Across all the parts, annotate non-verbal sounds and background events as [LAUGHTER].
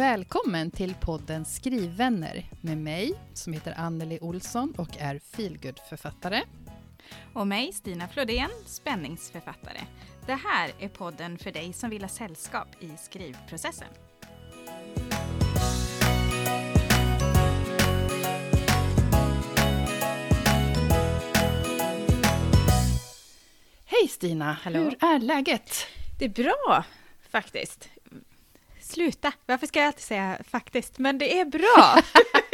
Välkommen till podden Skrivvänner med mig som heter Anneli Olsson och är feelgood-författare. Och mig, Stina Flodén, spänningsförfattare. Det här är podden för dig som vill ha sällskap i skrivprocessen. Hej Stina! Hallå. Hur är läget? Det är bra, faktiskt. Sluta! Varför ska jag alltid säga faktiskt? Men det är bra!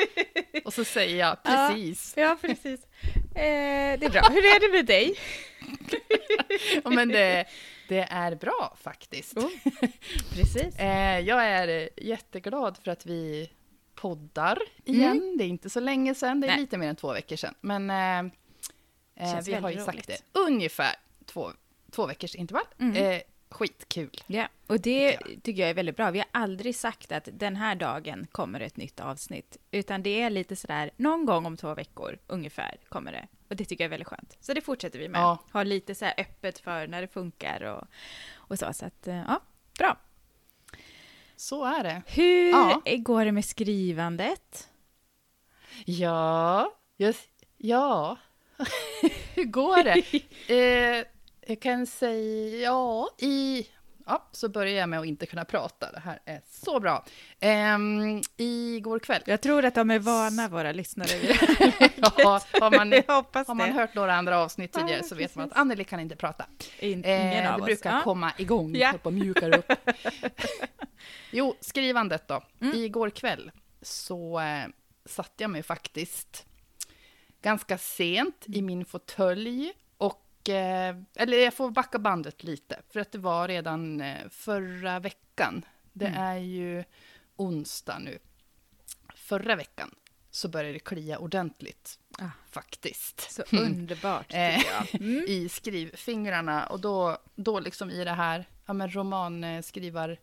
[LAUGHS] Och så säger jag precis. ja, precis. Eh, det är bra. Hur är det med dig? [LAUGHS] Ja, men det, det är bra faktiskt. Oh, [LAUGHS] precis. Eh, jag är jätteglad för att vi poddar igen. Det är inte så länge sedan, det är Nej. lite mer än två veckor sedan. Men eh, eh, vi har ju väldigt sagt roligt. det, ungefär två, två veckors intervall. Mm. Skitkul. Ja, och det tycker jag är väldigt bra. Vi har aldrig sagt att den här dagen kommer ett nytt avsnitt, utan det är lite sådär, någon gång om två veckor ungefär kommer det. Och det tycker jag är väldigt skönt. Så det fortsätter vi med. Ja. Ha lite så här öppet för när det funkar och, och så. Så att, eh, ja, bra. Så är det. Hur Ja. går det med skrivandet? Ja, just, ja. [LAUGHS] Hur går det? [LAUGHS] eh, jag kan säga, ja, i... Ja, så börjar jag med att inte kunna prata. Det här är så bra. Ehm, igår kväll. Jag tror att de är vana, våra lyssnare. [LAUGHS] ja, har man, har man hört några andra avsnitt tidigare så vet man att. Anneli kan inte prata. In, Eh, ingen av det oss. brukar Ja. komma igång, Ja. ja. mjukar upp. [LAUGHS] jo, skrivandet då. Mm. Igår kväll så eh, satte jag mig faktiskt ganska sent i Mm. min fåtölj eh, eller jag får backa bandet lite, för att det var redan eh, förra veckan. Det Mm. är ju onsdag nu. Förra veckan så började det klia ordentligt, Ah. faktiskt. Så Mm underbart, Eh, tycker jag. [LAUGHS] Mm. i skrivfingrarna. Och då, då liksom i det här ja, men romanskrivar,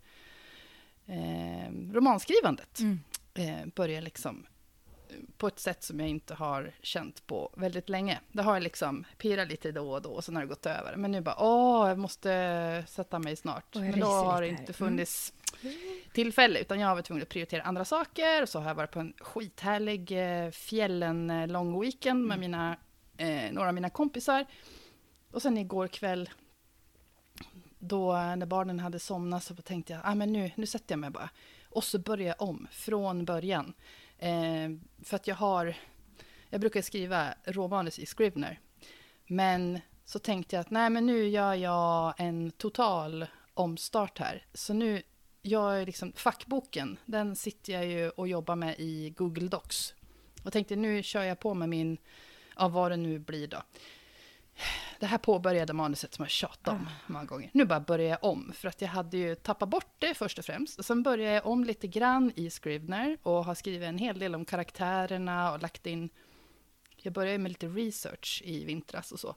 eh, romanskrivandet Mm. eh, börjar liksom eh, på ett sätt som jag inte har känt på väldigt länge. Det har jag liksom pirrat lite då och då och sen har det gått över. Men nu bara, åh, jag måste sätta mig snart. Men då har det inte funnits tillfälle, utan jag har varit tvungen att prioritera andra saker. Och så har jag varit på en skithärlig eh, fjällen eh, lång weekend med mina, eh, några av mina kompisar. Och sen igår kväll, då eh, när barnen hade somnat, så tänkte jag, ah, men nu, nu sätter jag mig bara. Och så börjar jag om från början. Eh, för att jag har, jag brukar skriva råmanus i Scrivener. Men så tänkte jag att nej, men nu gör jag en total omstart här. Så nu, jag är liksom, fackboken, den sitter jag ju och jobbar med i Google Docs. Och tänkte nu kör jag på med min, ja vad det nu blir då. Det här påbörjade manuset som jag tjatat om många gånger. Nu bara börjar jag om, för att jag hade ju tappat bort det först och främst. Och sen började jag om lite grann i Scrivener och har skrivit en hel del om karaktärerna och lagt in... Jag började med lite research i vintras och så,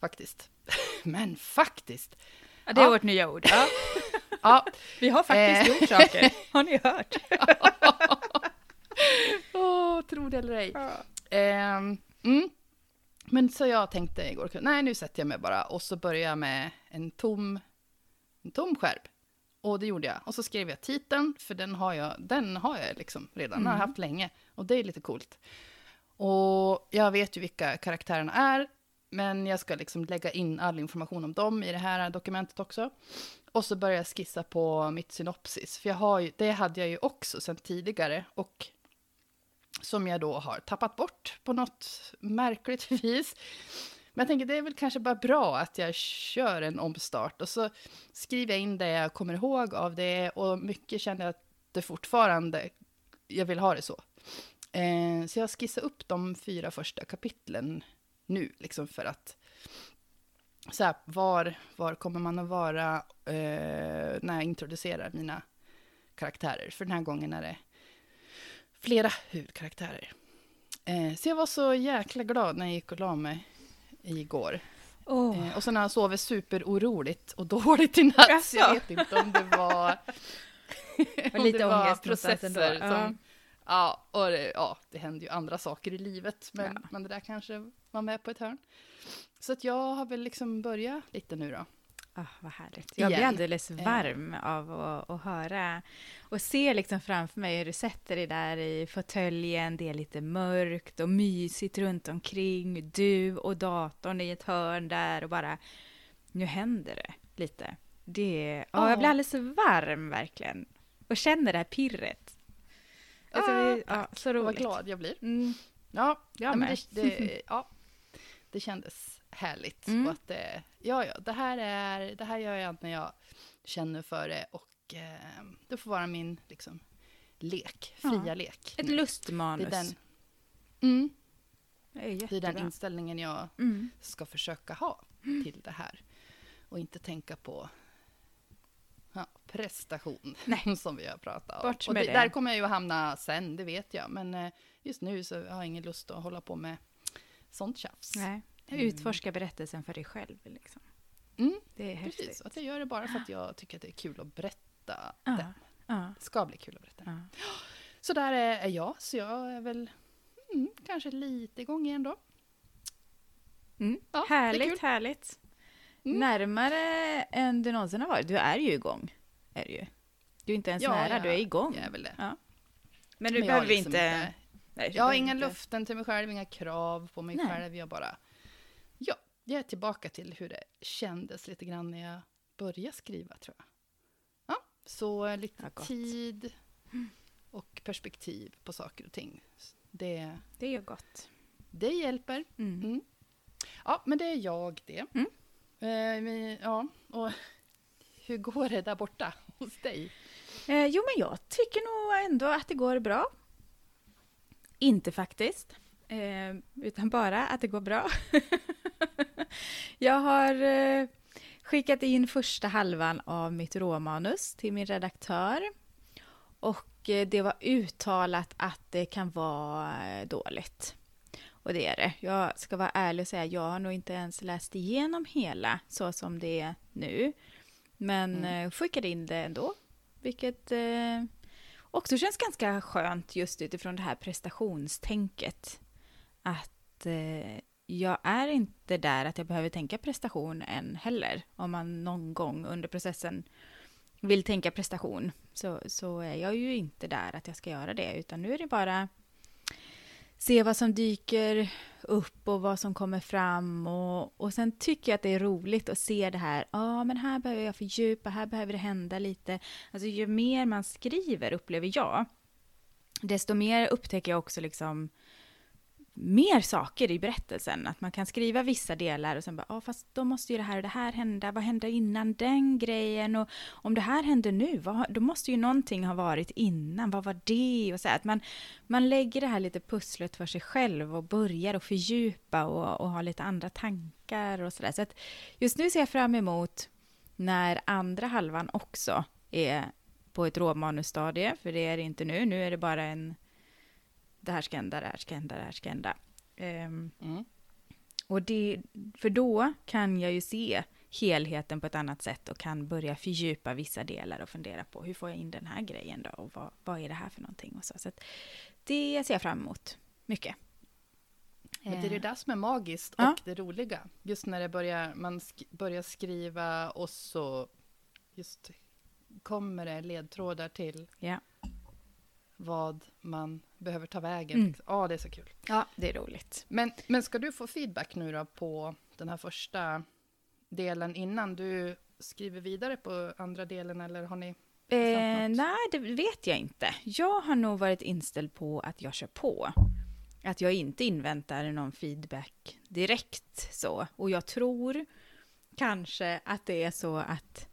faktiskt. [LAUGHS] Men faktiskt! Ja, det är Ja. vårt nya ord. Ja. [LAUGHS] Ja, Vi har faktiskt Eh. gjort saker. [LAUGHS] Har ni hört? åh, tro det eller ej. Ehm, mm. Men så jag tänkte igår kväll, nej nu sätter jag mig bara och så börjar jag med en tom, en tom skärp. Och det gjorde jag. Och så skrev jag titeln, för den har jag, den har jag liksom redan, den har haft länge. Och det är lite coolt. Och jag vet ju vilka karaktärerna är, men jag ska liksom lägga in all information om dem i det här dokumentet också. Och så börjar jag skissa på mitt synopsis, för jag har ju, det hade jag ju också sedan tidigare. Och som jag då har tappat bort på något märkligt [LAUGHS] vis. Men jag tänker det är väl kanske bara bra att jag kör en omstart och så skriver jag in det jag kommer ihåg av det och mycket känner jag att det fortfarande, jag vill ha det så. Eh, så jag skissar upp de fyra första kapitlen nu, liksom för att så här, var, var kommer man att vara eh, när jag introducerar mina karaktärer? För den här gången är det flera huvudkaraktärer. Eh, så jag var så jäkla glad när jag gick och la mig igår. Oh. Eh, och sen har jag sovit superoroligt och [LAUGHS] dåligt i natt. Så jag vet inte om det var, [LAUGHS] om lite det var ändå. som... Ja, och det, ja, det händer ju andra saker i livet, men, Ja. men det där kanske var med på ett hörn. Så att jag har väl liksom börjat lite nu då. Oh, vad härligt. Jag blir alldeles varm av att, att höra och se liksom framför mig hur du sätter dig där i fåtöljen. Det är lite mörkt och mysigt runt omkring. Du och datorn i ett hörn där och bara nu händer det lite. Det, oh, jag blir alldeles varm verkligen och känner det här pirret. Alltså, ah, vi, ja, så roligt. Vad glad jag blir. Mm. Ja, jag med. Det, det, ja, det kändes härligt. Mm. Och att det, ja, ja, det här, är, det här gör jag när jag känner för det och eh, det får vara min liksom, lek, fria ja. lek. Ett lustmanus. Det är den, mm, det är, det är den inställningen jag mm. ska försöka ha till det här. Och inte tänka på ja, prestation, [LAUGHS] Nej. som vi har pratat om. Bort och det, det. Där kommer jag ju att hamna sen, det vet jag. Men eh, just nu så har jag ingen lust att hålla på med sånt tjafs. Nej. Mm. Utforska berättelsen för dig själv. Liksom. Mm, det är häftigt. Precis, att jag gör det bara för att jag tycker att det är kul att berätta ja. den. Ja. Det ska bli kul att berätta. Ja. [GASPS] Så där är jag, så jag är väl mm, kanske lite igång igen då. Mm. Ja, härligt, härligt. Mm. Närmare än du någonsin har varit. Du är ju igång. Är du, ju. du är inte ens ja, nära, du är igång. Jag är väl det. Ja. Men du Men behöver liksom inte... inte nej, jag har inga inte... löften till mig själv, inga krav på mig nej. själv. Jag bara... Ja, jag är tillbaka till hur det kändes lite grann när jag började skriva, tror jag. Ja, så lite tid och perspektiv på saker och ting. Det, det gör gott. Det hjälper. Mm. Mm. Ja, men det är jag det. Mm. Eh, ja, och [LAUGHS] hur går det där borta [LAUGHS] hos dig? Eh, jo, men jag tycker nog ändå att det går bra. Inte faktiskt, eh, utan bara att det går bra. [LAUGHS] jag har eh, skickat in första halvan av mitt råmanus till min redaktör. Och eh, det var uttalat att det kan vara eh, dåligt. Och det är det. Jag ska vara ärlig och säga, jag har nog inte ens läst igenom hela så som det är nu. Men mm. Skickade in det ändå. Vilket också känns ganska skönt just utifrån det här prestationstänket. Att eh, jag är inte där att jag behöver tänka prestation än heller. Om man någon gång under processen vill tänka prestation så, så är jag ju inte där att jag ska göra det. Utan nu är det bara se vad som dyker upp och vad som kommer fram. Och, och sen tycker jag att det är roligt att se det här. Ja, ah, men här behöver jag fördjupa, här behöver det hända lite. Alltså ju mer man skriver, upplever jag, desto mer upptäcker jag också liksom mer saker i berättelsen. Att man kan skriva vissa delar och sen bara, ja ah, fast då måste ju det här och det här hända. Vad hände innan den grejen? Och om det här händer nu, vad, då måste ju någonting ha varit innan. Vad var det? Och så att man, man lägger det här lite pusslet för sig själv och börjar att fördjupa och, och ha lite andra tankar och sådär. Så att just nu ser jag fram emot när andra halvan också är på ett råmanusstadie, för det är det inte nu. Nu är det bara en det här ska hända, det här ska hända, det här ska hända. Um, mm. Och det, för då kan jag ju se helheten på ett annat sätt och kan börja fördjupa vissa delar och fundera på hur får jag in den här grejen då och vad, vad är det här för någonting och så. så det ser jag fram emot mycket. Men det är det där som är magiskt och ja. det roliga. Just när det börjar, man sk börjar skriva och så just kommer det ledtrådar till ja vad man behöver ta vägen. Mm. Ja, det är så kul. Ja, det är roligt. Men, men ska du få feedback nu då på den här första delen innan du skriver vidare på andra delen eller har ni eh, Nej, det vet jag inte. Jag har nog varit inställd på att jag kör på. Att jag inte inväntar någon feedback direkt så. Och jag tror kanske att det är så att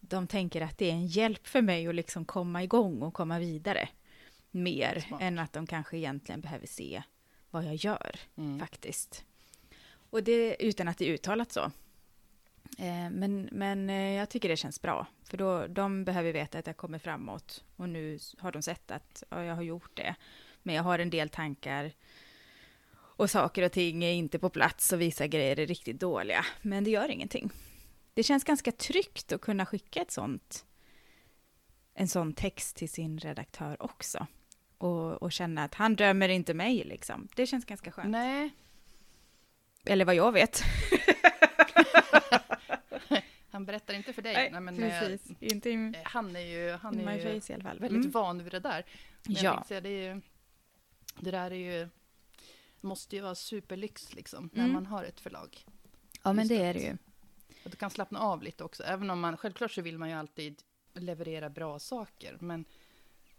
de tänker att det är en hjälp för mig att liksom komma igång och komma vidare mer Smart. än att de kanske egentligen behöver se vad jag gör mm. faktiskt. Och det utan att det är uttalat så. Eh, men, men eh, jag tycker det känns bra, för då, de behöver veta att jag kommer framåt. Och nu har de sett att ja, jag har gjort det. Men jag har en del tankar och saker och ting är inte på plats och vissa grejer är riktigt dåliga. Men det gör ingenting. Det känns ganska tryggt att kunna skicka ett sånt, en sån text till sin redaktör också och, och känna att han dömer inte mig liksom. Det känns ganska skönt. Nej. Eller vad jag vet. [LAUGHS] han inte för dig. Nej, Nej, men, precis. Eh, inte in, han är ju, han är ju face väldigt Mm. van vid det där. Men Ja. säga, det, är ju, det där är ju, måste ju vara superlyx liksom, när Mm. man har ett förlag. Ja, men det är det ju. Och du kan slappna av lite också, även om man, självklart så vill man ju alltid leverera bra saker, men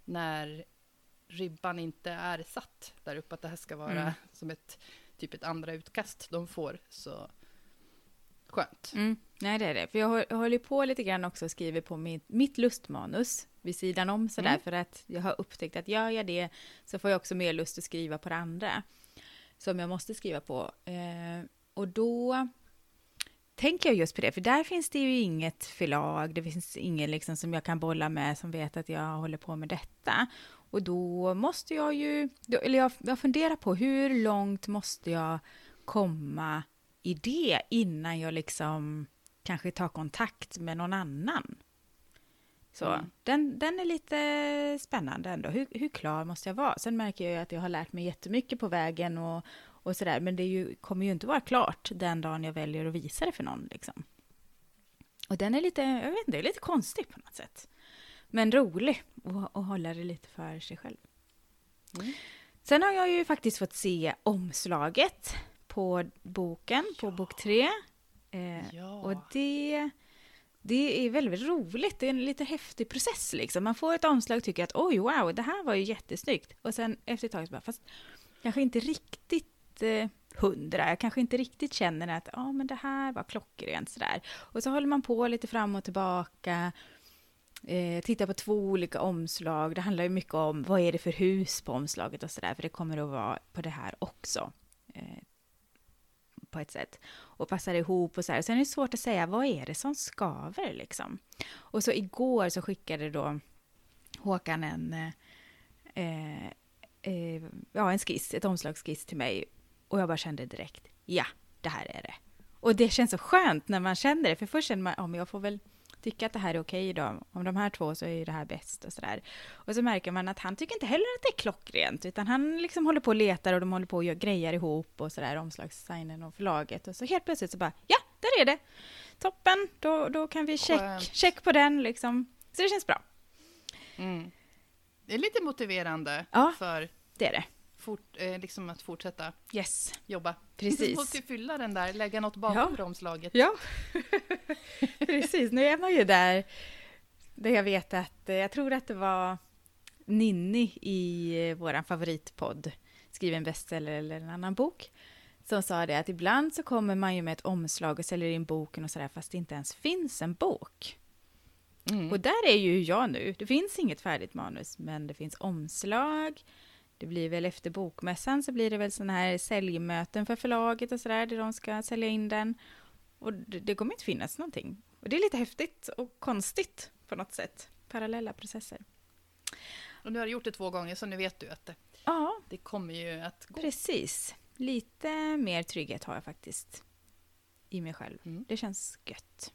när ribban inte är satt där uppe, att det här ska vara Mm. som ett, typ ett andra utkast de får, så skönt. Mm. Nej, det är det. För jag hå- jag håller på lite grann också och skriver på mitt, mitt lustmanus vid sidan om sådär, Mm. för att jag har upptäckt att gör jag det så får jag också mer lust att skriva på det andra som jag måste skriva på. Eh, och då tänker jag just på det, för där finns det ju inget förlag, det finns ingen liksom som jag kan bolla med som vet att jag håller på med detta. Och då måste jag ju, då, eller jag, jag funderar på hur långt måste jag komma i det innan jag liksom kanske tar kontakt med någon annan. Så Mm. den, den är lite spännande ändå. Hur, hur klar måste jag vara? Sen märker jag ju att jag har lärt mig jättemycket på vägen och, och sådär. Men det ju, kommer ju inte vara klart den dagen jag väljer att visa det för någon. Liksom. Och den är lite, jag vet inte, lite konstig på något sätt. Men rolig att att hålla det lite för sig själv. Mm. Sen har jag ju faktiskt fått se omslaget på boken, på bok tre. Eh, Ja. och det, det är väldigt roligt. Det är en lite häftig process. Liksom. Man får ett omslag och tycker att oj, wow, det här var ju jättesnyggt. Och sen efter ett tag så bara, fast kanske inte riktigt hundra. Jag kanske inte riktigt känner att ah, men det här var klockrent sådär. Och så håller man på lite fram och tillbaka. Eh, titta på två olika omslag. Det handlar ju mycket om vad är det för hus på omslaget och sådär. För det kommer att vara på det här också. Eh, på ett sätt. Och passar ihop och så här. Sen är det svårt att säga vad är det som skaver liksom. Och så igår så skickade då Håkan en, eh, eh, eh ja, en skiss, ett omslagsskiss till mig. Och jag bara kände direkt, ja, det här är det. Och det känns så skönt när man känner det. För först känner man, ja men jag får väl tycka att det här är okej då. Om de här två så är ju det här bäst och sådär. Och så märker man att han tycker inte heller att det är klockrent. Utan han liksom håller på och letar och de håller på och gör grejer ihop och sådär. Omslagsdesignen och förlaget. Och så helt plötsligt så bara, ja, där är det. Toppen, då, då kan vi check, check på den liksom. Så det känns bra. Mm. Det är lite motiverande Ja. för Det är det. Fort, eh, liksom att fortsätta Yes, jobba. Precis. Du måste ju fylla den där, lägga något bakom Ja. omslaget. Ja, [LAUGHS] precis. Nu är man ju där, där jag vet att, eh, jag tror att det var Ninni i eh, vår favoritpodd, Skriv en bestseller eller en annan bok, som sa det att ibland så kommer man ju med ett omslag och säljer in boken och sådär fast det inte ens finns en bok. Mm. Och där är ju jag nu. Det finns inget färdigt manus, men det finns omslag. Det blir väl efter bokmässan så blir det väl sådana här säljmöten för förlaget och sådär, där de ska sälja in den. Och det, det kommer inte finnas någonting. Och det är lite häftigt och konstigt på något sätt. Parallella processer. Och nu har du gjort det två gånger så nu vet du att det, Ja, det kommer ju att gå. precis. Lite mer trygghet har jag faktiskt i mig själv. Mm. Det känns gött.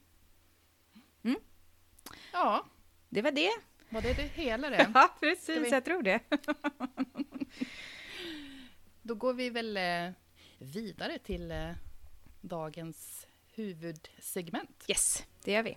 Ja, Det var det. var det det hela det? [LAUGHS] Ja, precis. vi- Jag tror det. [LAUGHS] [LAUGHS] Då går vi väl eh, vidare till eh, dagens huvudsegment. Yes, det gör vi.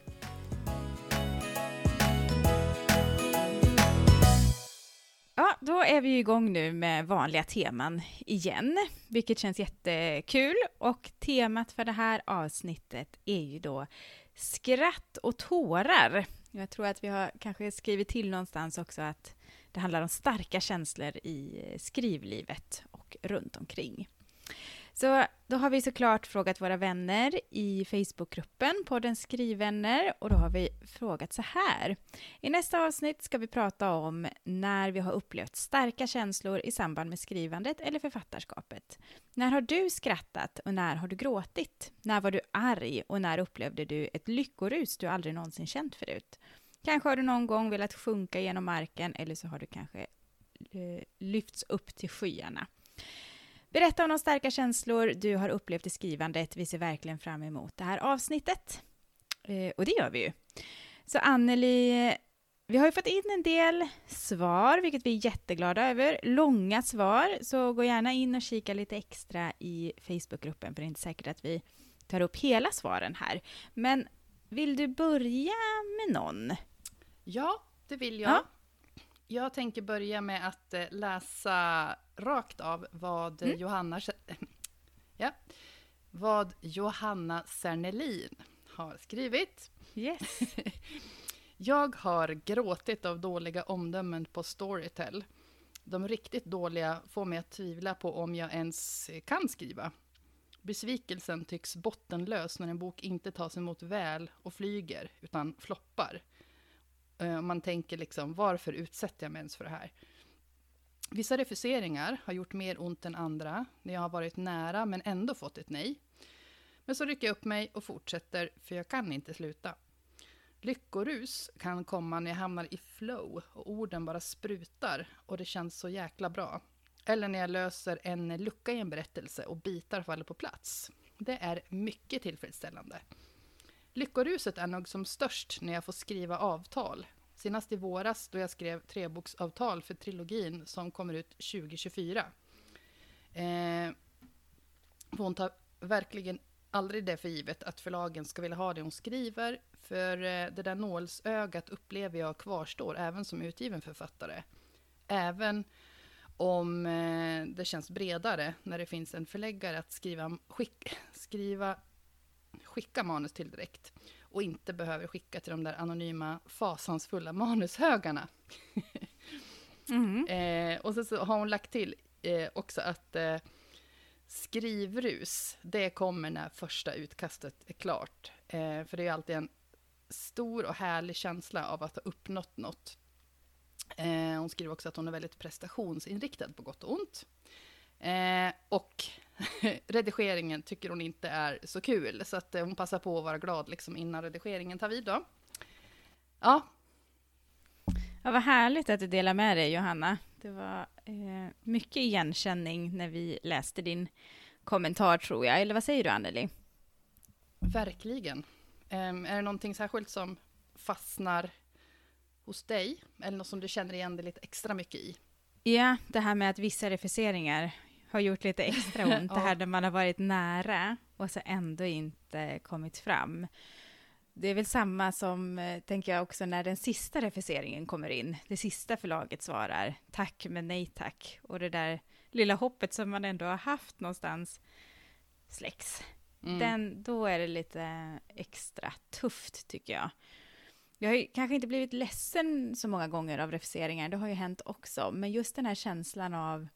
Ja, då är vi igång nu med vanliga teman igen, vilket känns jättekul. Och temat för det här avsnittet är ju då skratt och tårar. Jag tror att vi har kanske skrivit till någonstans också att det handlar om starka känslor i skrivlivet och runt omkring. Så då har vi såklart frågat våra vänner i Facebookgruppen podden Skrivvänner och då har vi frågat så här. I nästa avsnitt ska vi prata om när vi har upplevt starka känslor i samband med skrivandet eller författarskapet. När har du skrattat och när har du gråtit? När var du arg och när upplevde du ett lyckorus du aldrig någonsin känt förut? Kanske har du någon gång velat sjunka genom marken eller så har du kanske eh, lyfts upp till skyarna. Berätta om de starka känslor du har upplevt i skrivandet. Vi ser verkligen fram emot det här avsnittet. Eh, och det gör vi ju. Så Anneli, vi har ju fått in en del svar, vilket vi är jätteglada över. Långa svar, så gå gärna in och kika lite extra i Facebookgruppen, för det är inte säkert att vi tar upp hela svaren här. Men vill du börja med någon? Ja, det vill jag. Ja. Jag tänker börja med att eh, läsa rakt av vad mm. Johanna... [CLEARS THROAT] Ja, vad Johanna Sernelin har skrivit. Yes. [LAUGHS] jag har gråtit av dåliga omdömen på Storytel. De riktigt dåliga får mig att tvivla på om jag ens kan skriva. Besvikelsen tycks bottenlös när en bok inte tas emot väl och flyger, utan floppar. Eh, man tänker liksom, varför utsätter jag mig ens för det här? Vissa refuseringar har gjort mer ont än andra, när jag har varit nära men ändå fått ett nej. Men så rycker jag upp mig och fortsätter, för jag kan inte sluta. Lyckorus kan komma när jag hamnar i flow och orden bara sprutar och det känns så jäkla bra. Eller när jag löser en lucka i en berättelse och bitar faller på plats. Det är mycket tillfredsställande. Lyckoruset är nog som störst när jag får skriva avtal. Senast i våras då jag skrev treboksavtal för trilogin som kommer ut 2024. Eh, hon tar verkligen aldrig det för givet att förlagen ska vilja ha det hon skriver. För eh, det där nålsögat upplever jag kvarstår även som utgiven författare. Även om eh, det känns bredare när det finns en förläggare att skriva, skick, skriva, skicka manus till direkt och inte behöver skicka till de där anonyma fasansfulla manushögarna. [LAUGHS] Mm. eh, och så, så, har hon lagt till eh, också att eh, skrivrus, det kommer när första utkastet är klart. Eh, för det är alltid en stor och härlig känsla av att ha uppnått något. Eh, hon skriver också att hon är väldigt prestationsinriktad på gott och ont. Eh, och [LAUGHS] redigeringen tycker hon inte är så kul, så att eh, hon passar på att vara glad liksom innan redigeringen tar vid då. Ja. Ja, vad härligt att du delar med dig, Johanna. Det var eh, mycket igenkänning när vi läste din kommentar, tror jag. Eller vad säger du, Anneli? Verkligen. Eh, är det någonting särskilt som fastnar hos dig? Eller något som du känner igen dig lite extra mycket i? Ja, det här med att vissa refuseringar har gjort lite extra [LAUGHS] ont. Det här där man har varit nära och så ändå inte kommit fram. Det är väl samma som, eh, tänker jag också, när den sista refuseringen kommer in. Det sista förlaget svarar tack men nej tack. Och det där lilla hoppet som man ändå har haft någonstans släcks. Mm. Den, då är det lite extra tufft tycker jag. Jag har ju kanske inte blivit ledsen så många gånger av refuseringar, det har ju hänt också, men just den här känslan av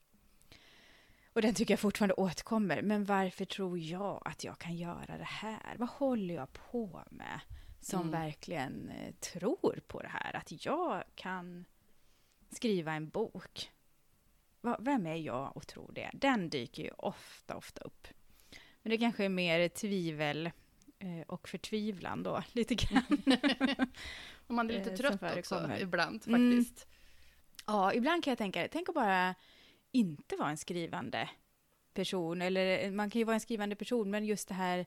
och den tycker jag fortfarande återkommer. Men varför tror jag att jag kan göra det här? Vad håller jag på med som mm. verkligen eh, tror på det här? Att jag kan skriva en bok. Vem är jag och tror det? Den dyker ju ofta, ofta upp. Men det kanske är mer tvivel och förtvivlan då, [LAUGHS] lite grann. [LAUGHS] och man är lite eh, trött också ibland mm. faktiskt. Mm. Ja, ibland kan jag tänka, tänk att bara inte vara en skrivande person, eller man kan ju vara en skrivande person, men just det här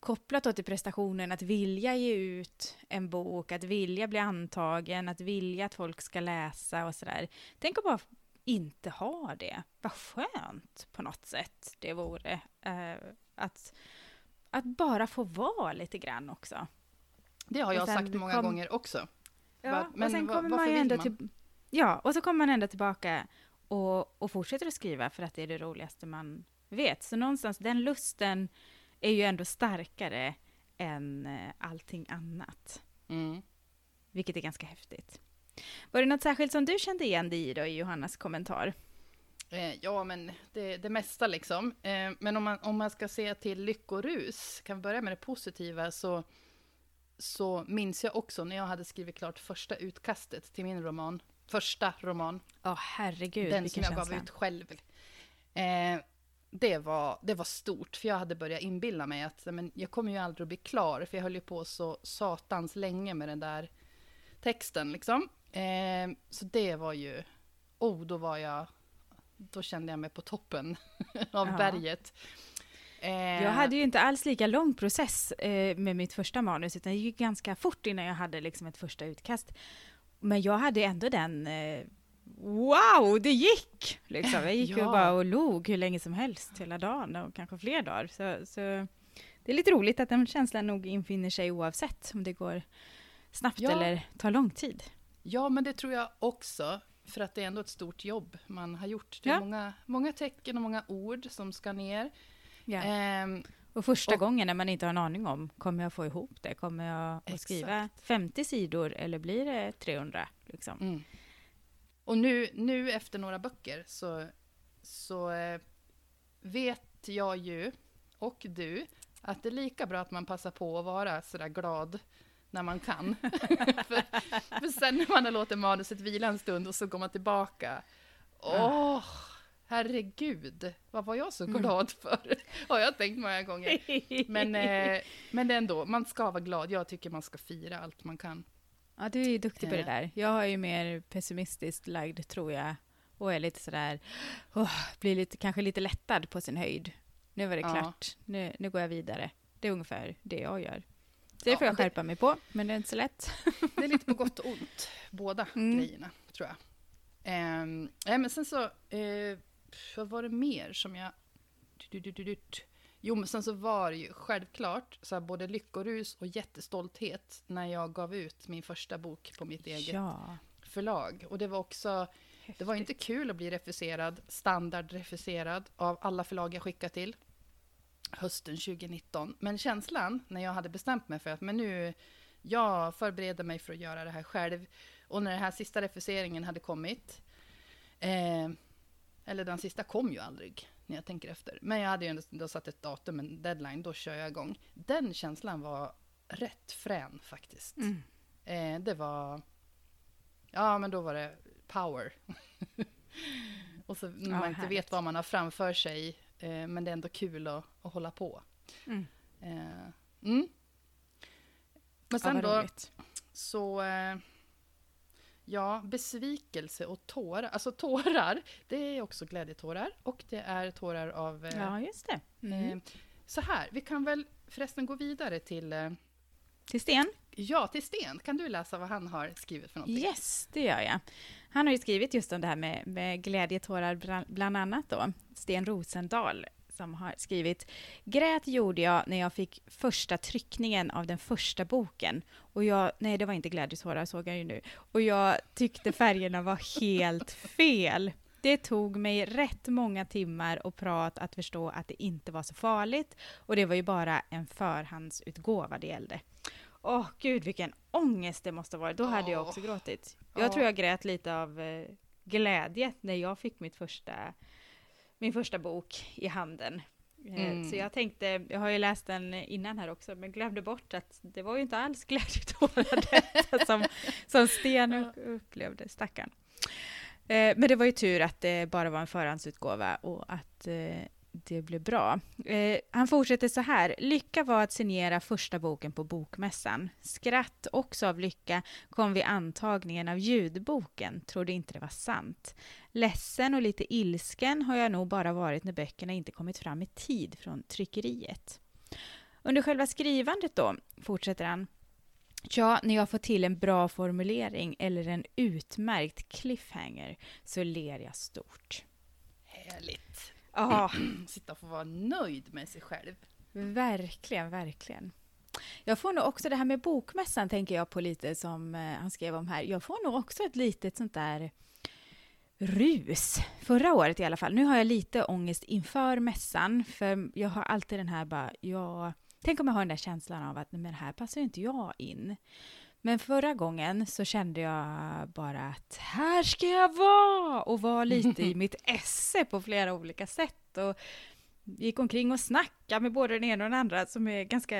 kopplat till prestationen, att vilja ge ut en bok, att vilja bli antagen, att vilja att folk ska läsa och sådär. Tänk att bara inte ha det. Vad skönt på något sätt det vore. Uh, att, att bara få vara lite grann också. Det har jag sagt många kom... gånger också. Ja, men och sen kommer man ju ändå man? till... Ja, och så kommer man ändå tillbaka och, och fortsätter att skriva för att det är det roligaste man vet. Så någonstans, den lusten är ju ändå starkare än eh, allting annat. Mm. Vilket är ganska häftigt. Var det något särskilt som du kände igen dig i då i Johannas kommentar? Eh, ja, men det, det mesta liksom. Eh, men om man, om man ska se till lyckorus, kan vi börja med det positiva, så, så minns jag också när jag hade skrivit klart första utkastet till min roman, första roman. Ja, oh, herregud, Den som jag känsla. gav ut själv. Eh, det, var, det var stort, för jag hade börjat inbilla mig att men, jag kommer ju aldrig att bli klar, för jag höll ju på så satans länge med den där texten. Liksom. Eh, så det var ju, oh, då var jag, då kände jag mig på toppen [LAUGHS] av ja. berget. Eh, jag hade ju inte alls lika lång process eh, med mitt första manus, utan det gick ganska fort innan jag hade liksom ett första utkast. Men jag hade ändå den eh, wow, det gick! Liksom. Jag gick [LAUGHS] ja. ju bara och log hur länge som helst hela dagen och kanske fler dagar. Så, så det är lite roligt att den känslan nog infinner sig oavsett om det går snabbt ja. eller tar lång tid. Ja, men det tror jag också. För att det är ändå ett stort jobb man har gjort. Det är ja. många, många tecken och många ord som ska ner. Ja. Ehm, och första och, gången när man inte har en aning om, kommer jag få ihop det? Kommer jag att skriva 50 sidor eller blir det 300? Liksom? Mm. Och nu, nu efter några böcker så, så eh, vet jag ju, och du, att det är lika bra att man passar på att vara sådär glad när man kan. [LAUGHS] för, för sen när man har låtit manuset vila en stund och så går man tillbaka. Åh, oh, herregud, vad var jag så mm. glad för? [LAUGHS] Har jag tänkt många gånger. Men, eh, [LAUGHS] men ändå, man ska vara glad. Jag tycker man ska fira allt man kan. Ja, du är ju duktig på det eh. där. Jag har ju mer pessimistiskt lagd, tror jag. Och är lite sådär, oh, blir lite, kanske lite lättad på sin höjd. Nu var det ja. klart, nu, nu går jag vidare. Det är ungefär det jag gör. Det får jag skärpa mig på, men det är inte så lätt. [LAUGHS] Det är lite på gott och ont, båda mm. grejerna, tror jag. Nej, men sen så, uh, vad var det mer som jag... Jo, men sen så var det ju självklart så här, både lyckorus och jättestolthet när jag gav ut min första bok på mitt eget ja. förlag. Och det var också... Häftigt. Det var inte kul att bli refuserad, standardrefuserad av alla förlag jag skickade till hösten 2019. Men känslan när jag hade bestämt mig för att men nu, jag förbereder mig för att göra det här själv. Och när den här sista refuseringen hade kommit, eh, eller den sista kom ju aldrig när jag tänker efter. Men jag hade ju ändå satt ett datum, en deadline, då kör jag igång. Den känslan var rätt frän faktiskt. Mm. Eh, det var, ja men då var det power. [LAUGHS] och så när ja, man inte härligt. vet vad man har framför sig Eh, men det är ändå kul att, att hålla på. Mm. Eh, mm. Men sen ja, då, så... Eh, ja, besvikelse och tårar. Alltså tårar, det är också glädjetårar. Och det är tårar av... Eh, ja, just det. Mm. Så här, vi kan väl förresten gå vidare till... Till Sten? Ja, till Sten. Kan du läsa vad han har skrivit för någonting? Yes, det gör jag. Han har ju skrivit just om det här med, med glädjetårar, bland annat då. Sten Rosendahl som har skrivit Grät gjorde jag när jag fick första tryckningen av den första boken. Och jag, nej det var inte glädjetårar såg jag ju nu. Och jag tyckte färgerna var helt fel. Det tog mig rätt många timmar och prat att förstå att det inte var så farligt. Och det var ju bara en förhandsutgåva det gällde. Åh gud vilken ångest det måste vara. Då hade jag också gråtit. Jag tror jag grät lite av eh, glädje när jag fick mitt första, min första bok i handen. Eh, mm. Så jag tänkte, jag har ju läst den innan här också, men glömde bort att det var ju inte alls [LAUGHS] glädjetårar som, som Sten upplevde, stackarn. Eh, men det var ju tur att det bara var en förhandsutgåva och att det blev bra. Eh, han fortsätter så här. Lycka var att signera första boken på Bokmässan. Skratt också av lycka kom vid antagningen av ljudboken. Trodde inte det var sant. Ledsen och lite ilsken har jag nog bara varit när böckerna inte kommit fram i tid från tryckeriet. Under själva skrivandet då, fortsätter han, Ja, när jag får till en bra formulering eller en utmärkt cliffhanger så ler jag stort. Härligt. Ja, sitta och få vara nöjd med sig själv. Verkligen, verkligen. Jag får nog också det här med bokmässan tänker jag på lite som eh, han skrev om här. Jag får nog också ett litet sånt där rus. Förra året i alla fall. Nu har jag lite ångest inför mässan, för jag har alltid den här bara, ja, tänk om jag har den där känslan av att men här passar inte jag in. Men förra gången så kände jag bara att här ska jag vara och var lite i [LAUGHS] mitt esse på flera olika sätt. Och gick omkring och snackade med både den ena och den andra som är ganska,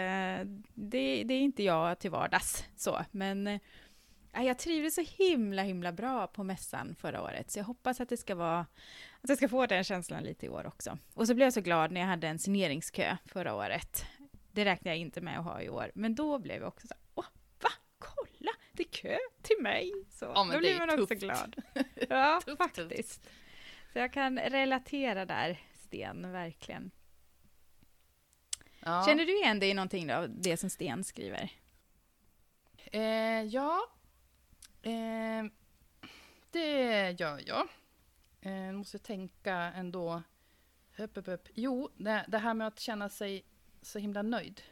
det, det är inte jag till vardags så, men äh, jag trivdes så himla himla bra på mässan förra året, så jag hoppas att det ska vara, att jag ska få den känslan lite i år också. Och så blev jag så glad när jag hade en signeringskö förra året. Det räknar jag inte med att ha i år, men då blev jag också så det är kö till mig. Så ja, då blir man tufft. också glad. [LAUGHS] Ja, tufft, faktiskt. Tufft. Så jag kan relatera där, Sten, verkligen. Ja. Känner du igen dig i någonting av det som Sten skriver? Eh, ja, eh, det gör jag. Eh, måste tänka ändå. Höp, höp, höp. Jo, det, det, här med att känna sig så himla nöjd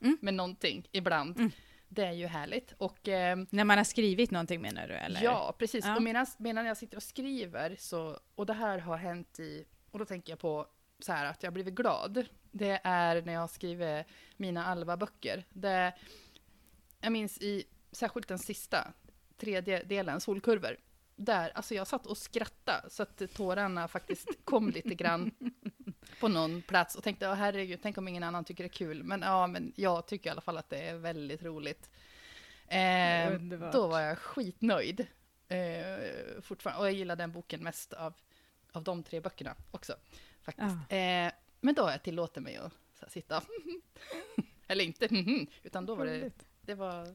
Mm. med någonting ibland. Mm. Det är ju härligt. Och ehm, När man har skrivit någonting menar du? Eller? Ja, precis. Ja. Och medan, medan jag sitter och skriver, så, och det här har hänt i, och då tänker jag på så här att jag har blivit glad. Det är när jag skriver mina Alva-böcker. Det, jag minns i, särskilt den sista, tredje delen, Solkurvor. Där, alltså jag satt och skrattade så att tårarna faktiskt kom lite grann [LAUGHS] på någon plats och tänkte, oh, herregud, tänk om ingen annan tycker det är kul. Men ja, men jag tycker i alla fall att det är väldigt roligt. Eh, då var jag skitnöjd. Eh, fortfarande. Och jag gillar den boken mest av, av de tre böckerna också. Faktiskt. Eh, men då har jag tillåtit mig att här, sitta, [LAUGHS] eller inte, utan då var det, det var, det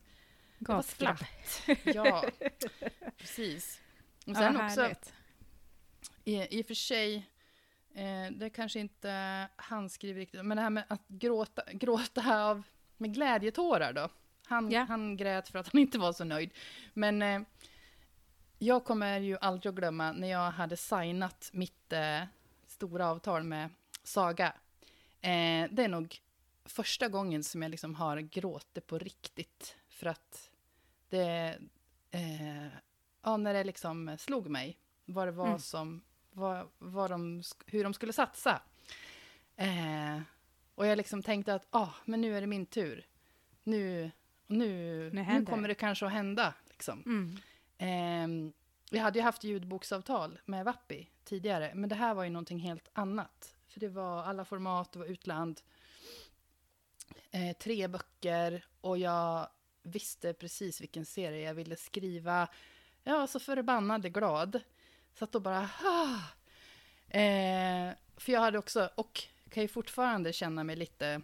var Gatskratt. skratt. Ja, [LAUGHS] precis. Och Ja, sen också, härligt. i, i och för sig, eh, det kanske inte han skriver riktigt, men det här med att gråta, [LAUGHS] gråta av, med glädjetårar då. Han, Ja. han grät för att han inte var så nöjd. Men eh, jag kommer ju aldrig att glömma när jag hade signat mitt eh, stora avtal med Saga. Eh, det är nog första gången som jag liksom har gråtit på riktigt. För att det, eh, ja, när det liksom slog mig vad det var Mm. som, vad, vad de, hur de skulle satsa. Eh, och jag liksom tänkte att, ah, men nu är det min tur. Nu, nu, Nu nu, kommer det. kanske att hända. Liksom. Mm. Eh, jag hade ju haft ljudboksavtal med Vappi tidigare, men det här var ju någonting helt annat. För det var alla format, det var utland, eh, tre böcker och jag visste precis vilken serie jag ville skriva. Jag var så förbannade glad. Så att då bara... Ah. Eh, för jag hade också, och kan ju fortfarande känna mig lite...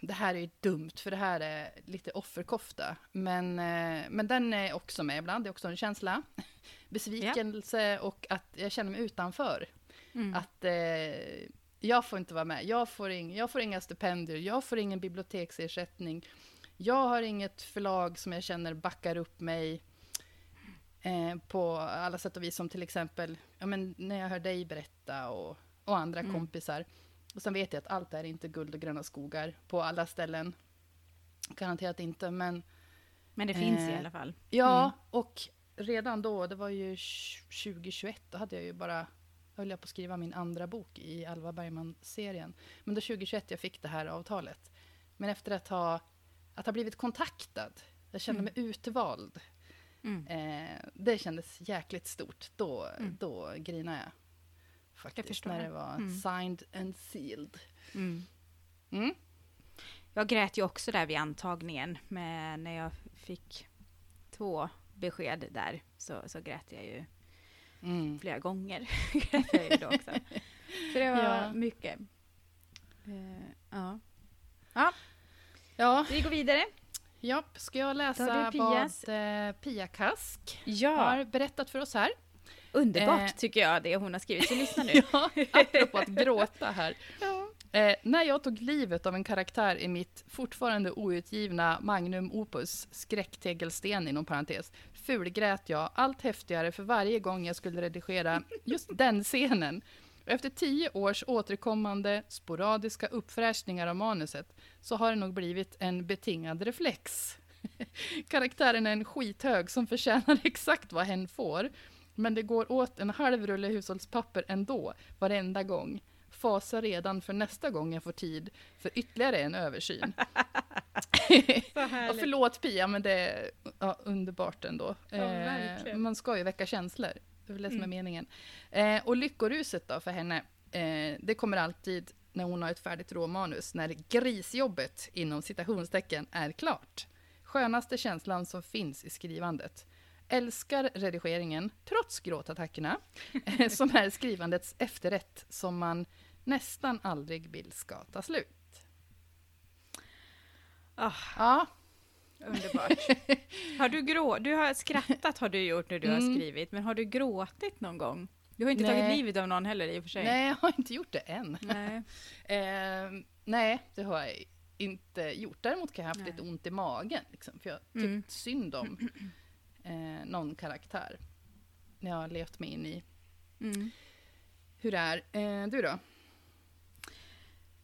Det här är ju dumt, för det här är lite offerkofta. Men, eh, men den är också med ibland, det är också en känsla. [LAUGHS] Besvikelse och att jag känner mig utanför. Mm. Att eh, jag får inte vara med. Jag får, ing, jag får inga stipendier, jag får ingen biblioteksersättning. Jag har inget förlag som jag känner backar upp mig eh, på alla sätt och vis. Som till exempel ja, men när jag hör dig berätta och, och andra Mm. kompisar. Och sen vet jag att allt är inte guld och gröna skogar på alla ställen. Garanterat inte, men Men det finns i eh, alla fall. Ja, Mm. och redan då, det var ju 2021, då hade jag ju bara, höll jag på att skriva min andra bok i Alva Bergman-serien. Men då 2021 jag fick det här avtalet. Men efter att ha, att ha blivit kontaktad, jag kände Mm. mig utvald. Mm. Eh, det kändes jäkligt stort. Då, Mm. då grinade jag. Faktiskt, förstår när det. var Mm. signed and sealed. Mm. Mm. Jag grät ju också där vid antagningen, men när jag fick två besked där så, så grät jag ju flera gånger. [LAUGHS] [LAUGHS] grät jag ju då också. Så det var Ja. mycket. Eh, ja. Ja, Vi går vidare. Japp. Ska jag läsa vad eh, Pia Kask Ja, har berättat för oss här? underbart Eh. tycker jag det hon har skrivit. Så lyssna nu. [LAUGHS] Ja, apropå att gråta här. [LAUGHS] Eh, när jag tog livet av en karaktär i mitt fortfarande outgivna magnum opus, skräcktegelsten inom parentes, fulgrät jag allt häftigare för varje gång jag skulle redigera just den scenen. Efter tio års återkommande sporadiska uppfräschningar av manuset så har det nog blivit en betingad reflex. [LAUGHS] Karaktären är en skithög som förtjänar [LAUGHS] exakt vad hen får. Men det går åt en halv rulle hushållspapper ändå, varenda gång. Fasar redan för nästa gång jag får tid för ytterligare en översyn. [LAUGHS] ja, förlåt Pia, men det är ja, underbart ändå. Ja, verkligen. man ska ju väcka känslor. Det är väl det som är meningen. Eh, och lyckoruset då för henne, eh, det kommer alltid när hon har ett färdigt råmanus, när grisjobbet inom citationstecken är klart. Skönaste känslan som finns i skrivandet. Älskar redigeringen, trots gråtattackerna, [LAUGHS] eh, som är skrivandets efterrätt som man nästan aldrig vill ska ta slut. Ah. Ja, Underbart. [LAUGHS] Har du grå... Du har skrattat har du gjort när du har Mm. skrivit, men har du gråtit någon gång? Du har inte Nej. tagit livet av någon heller i och för sig. nej, jag har inte gjort det än. Nej. [LAUGHS] Eh, nej, det har jag inte gjort. Däremot kan jag ha haft Nej. lite ont i magen. Liksom, för jag har tyckt Mm. synd om [CLEARS THROAT] eh, någon karaktär. När jag har levt mig in i Mm. hur det är. Eh, du då?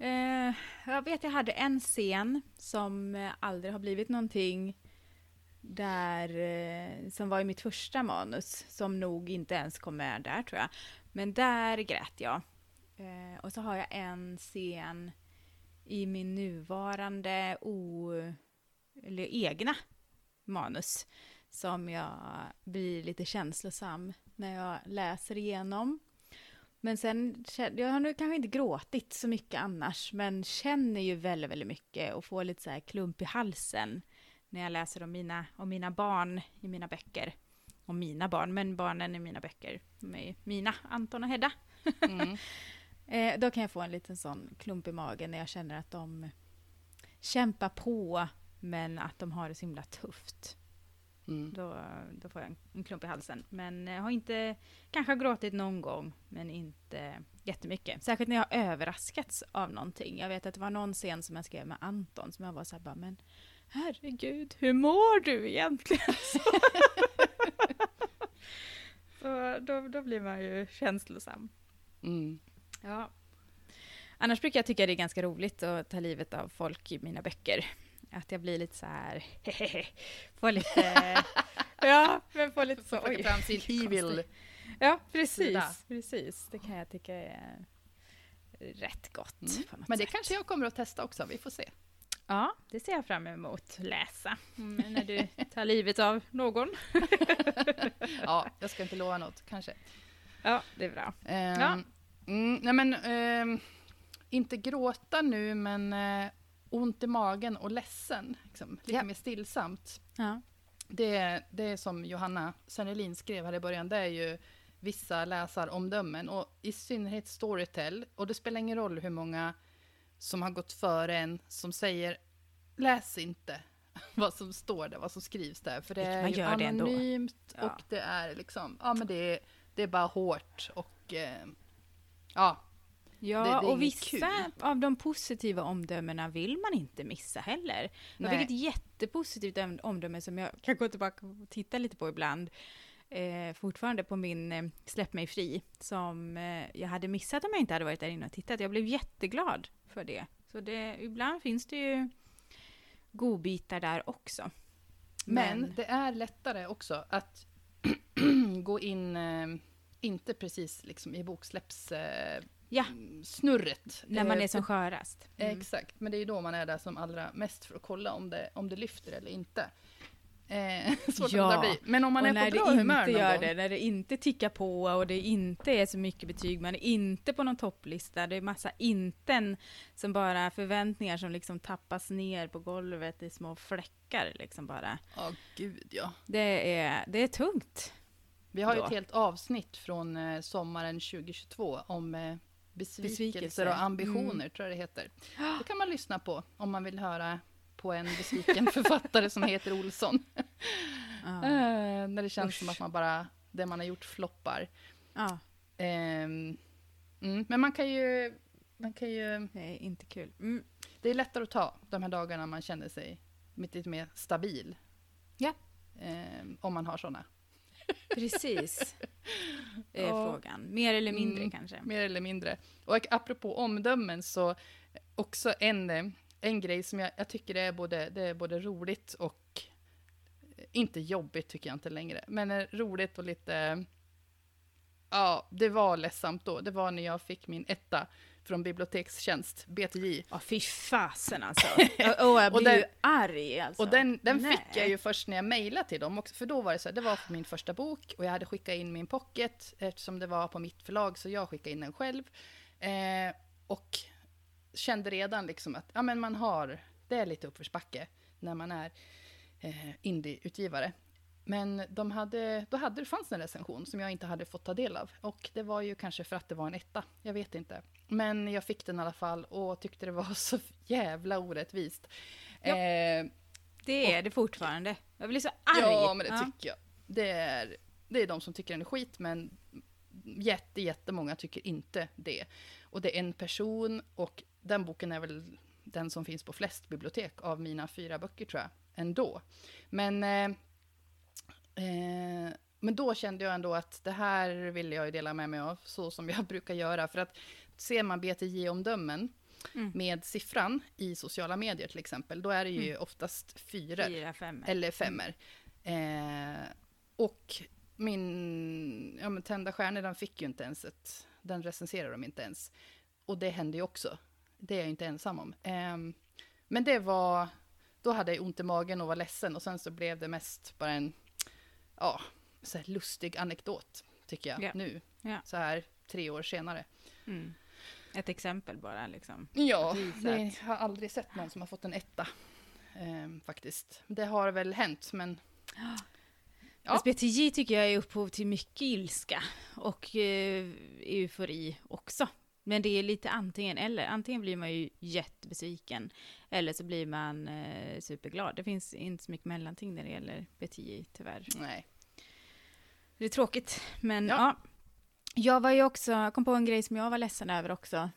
Eh, jag vet jag hade en scen som eh, aldrig har blivit någonting där, eh, som var i mitt första manus, som nog inte ens kom med där tror jag. Men där grät jag. Eh, och så har jag en scen i min nuvarande o, eller egna manus som jag blir lite känslosam när jag läser igenom. Men sen, jag har nu kanske inte gråtit så mycket annars, men känner ju väldigt, väldigt mycket och får lite så här klump i halsen när jag läser om mina, om mina barn i mina böcker. Om mina barn, men barnen i mina böcker. Med mina, Anton och Hedda. Mm. [LAUGHS] eh, då kan jag få en liten sån klump i magen när jag känner att de kämpar på, men att de har det så himla tufft. Mm. Då, då får jag en, en klump i halsen. Men jag har inte, kanske har gråtit någon gång, men inte jättemycket. Särskilt när jag har överraskats av någonting. Jag vet att det var någon scen som jag skrev med Anton, som jag var så här bara, men herregud, hur mår du egentligen? [LAUGHS] så då, då blir man ju känslosam. Mm. Ja. Annars brukar jag tycka det är ganska roligt att ta livet av folk i mina böcker. Att jag blir lite så här, [LAUGHS] får lite, [LAUGHS] ja, men får lite så, oj. fram sin evil Ja, precis, sida. precis. Det kan jag tycka är rätt gott. Mm. Men det sätt. kanske jag kommer att testa också, vi får se. Ja, det ser jag fram emot läsa. Mm, när du [LAUGHS] tar livet av någon. ja, jag ska inte lova något, kanske. Ja, det är bra. Um, ja. Mm, nej men, um, inte gråta nu, men uh, ont i magen och ledsen. Liksom, lite ja. mer stillsamt. Ja. Det, det är som Johanna Sennelin skrev här i början, det är ju vissa läsaromdömen och i synnerhet Storytel. Och det spelar ingen roll hur många som har gått före en som säger läs inte [LAUGHS] vad som står där, vad som skrivs där. För det är ju anonymt ja. och det är liksom, ja men det är, det är bara hårt och eh, ja, Ja, det, det och vissa kul. av de positiva omdömena vill man inte missa heller. Jag fick ett jättepositivt omdöme som jag kan gå tillbaka och titta lite på ibland. Eh, fortfarande på min eh, Släpp mig fri, som eh, jag hade missat om jag inte hade varit där inne och tittat. Jag blev jätteglad för det. Så det, ibland finns det ju godbitar där också. Men, Men det är lättare också att [CLEARS THROAT] gå in, eh, inte precis liksom i boksläpps eh, ja. snurret. När man är eh, som skörast. Mm. Exakt, men det är då man är där som allra mest för att kolla om det, om det lyfter eller inte. Eh, [LAUGHS] svårt ja. att bli. Men om man och är på bra humör någon gör gång. det, när det inte tickar på och det inte är så mycket betyg, man är inte på någon topplista, det är massa inten som bara förväntningar som liksom tappas ner på golvet i små fläckar liksom bara. Ja, oh, gud ja. Det är, det är tungt. Vi har ju ett helt avsnitt från eh, sommaren 2022 om eh, besvikelser, besvikelser, och ambitioner, mm. tror jag det heter. Det kan man lyssna på om man vill höra på en besviken [LAUGHS] författare som heter Olsson. Ah. [LAUGHS] uh, när det känns Usch. som att man bara, det man har gjort floppar. Ah. Uh, mm, men man kan ju, man kan ju... Är inte kul. Mm. Det är lättare att ta de här dagarna man känner sig lite mer stabil. Ja. Uh, om man har sådana. Precis. [LAUGHS] Det är frågan. Mer eller mindre mm, kanske. Mer eller mindre. Och apropå omdömen så också en, en grej som jag, jag tycker är både, det är både roligt och inte jobbigt tycker jag inte längre, men roligt och lite... Ja, det var ledsamt då. Det var när jag fick min etta från bibliotekstjänst, BTJ. Ja, fy fasen alltså. [LAUGHS] och jag blir den, ju arg alltså. Och den, den fick jag ju först när jag mejlade till dem också, för då var det så här, det var för min första bok och jag hade skickat in min pocket eftersom det var på mitt förlag, så jag skickade in den själv. Eh, och kände redan liksom att ja, men man har, det är lite uppförsbacke när man är eh, indieutgivare. Men de hade, då hade det fanns en recension som jag inte hade fått ta del av. Och det var ju kanske för att det var en etta, jag vet inte. Men jag fick den i alla fall och tyckte det var [LAUGHS] så jävla orättvist. Ja, eh, det är och, det fortfarande. Jag blir så arg. Ja, men det ja. tycker jag. Det är, det är de som tycker den är skit, men jätte, jättemånga tycker inte det. Och det är en person och den boken är väl den som finns på flest bibliotek av mina fyra böcker tror jag, ändå. Men, eh, eh, men då kände jag ändå att det här vill jag ju dela med mig av, så som jag [LAUGHS] brukar göra. För att ser man BTJ-omdömen, mm. med siffran i sociala medier till exempel, då är det ju mm. oftast fyror. Fyra, femmer. Eller femmer. Eh, och min ja, men Tända stjärnor, den fick ju inte ens ett, den recenserar de inte ens. Och det hände ju också. Det är jag inte ensam om. Eh, men det var, då hade jag ont i magen och var ledsen och sen så blev det mest bara en, ja, så lustig anekdot, tycker jag, yeah. nu. Yeah. Så här tre år senare. Mm. Ett exempel bara liksom. Ja, jag har aldrig sett någon som har fått en etta. Eh, faktiskt. Det har väl hänt, men... [GASPS] Ja. SBTJ tycker jag är upphov till mycket ilska och eh, eufori också. Men det är lite antingen eller. Antingen blir man ju jättebesviken eller så blir man eh, superglad. Det finns inte så mycket mellanting när det gäller BTJ tyvärr. Nej. Det är tråkigt, men ja. ja. Jag var ju också, kom på en grej som jag var ledsen över också.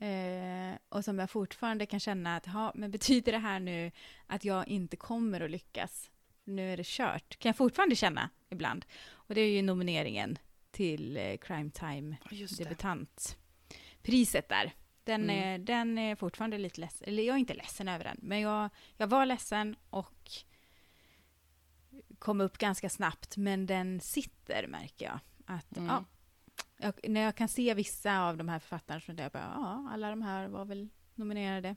Eh, och som jag fortfarande kan känna att, ja, men betyder det här nu att jag inte kommer att lyckas? Nu är det kört. Kan jag fortfarande känna ibland. Och det är ju nomineringen till eh, Crime Time debutantpriset där. Den, mm. är, den är fortfarande lite ledsen, eller jag är inte ledsen över den, men jag, jag var ledsen och kom upp ganska snabbt, men den sitter märker jag. Att, mm. ja, jag, när jag kan se vissa av de här författarna så jag bara, ja, alla de här var väl nominerade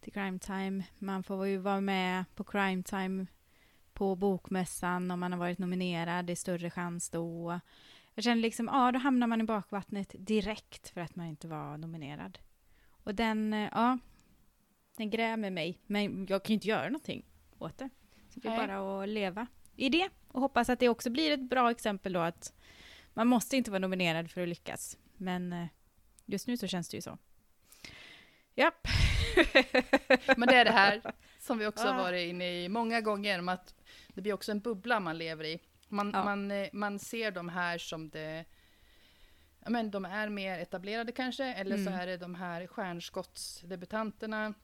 till Crime Time. Man får ju vara med på Crime Time på bokmässan om man har varit nominerad, det är större chans då. Jag känner liksom, ja, då hamnar man i bakvattnet direkt för att man inte var nominerad. Och den, ja, den grämer mig, men jag kan ju inte göra någonting åt det. Så det är bara att leva i det och hoppas att det också blir ett bra exempel då att man måste inte vara nominerad för att lyckas. Men eh, just nu så känns det ju så. Japp. [LAUGHS] Men det är det här [LAUGHS] som vi också har varit inne i många gånger, med att det blir också en bubbla man lever i. Man, ja. man, eh, man ser de här som det ja, men de är mer etablerade kanske, eller mm. så är det de här stjärnskottsdebutanterna.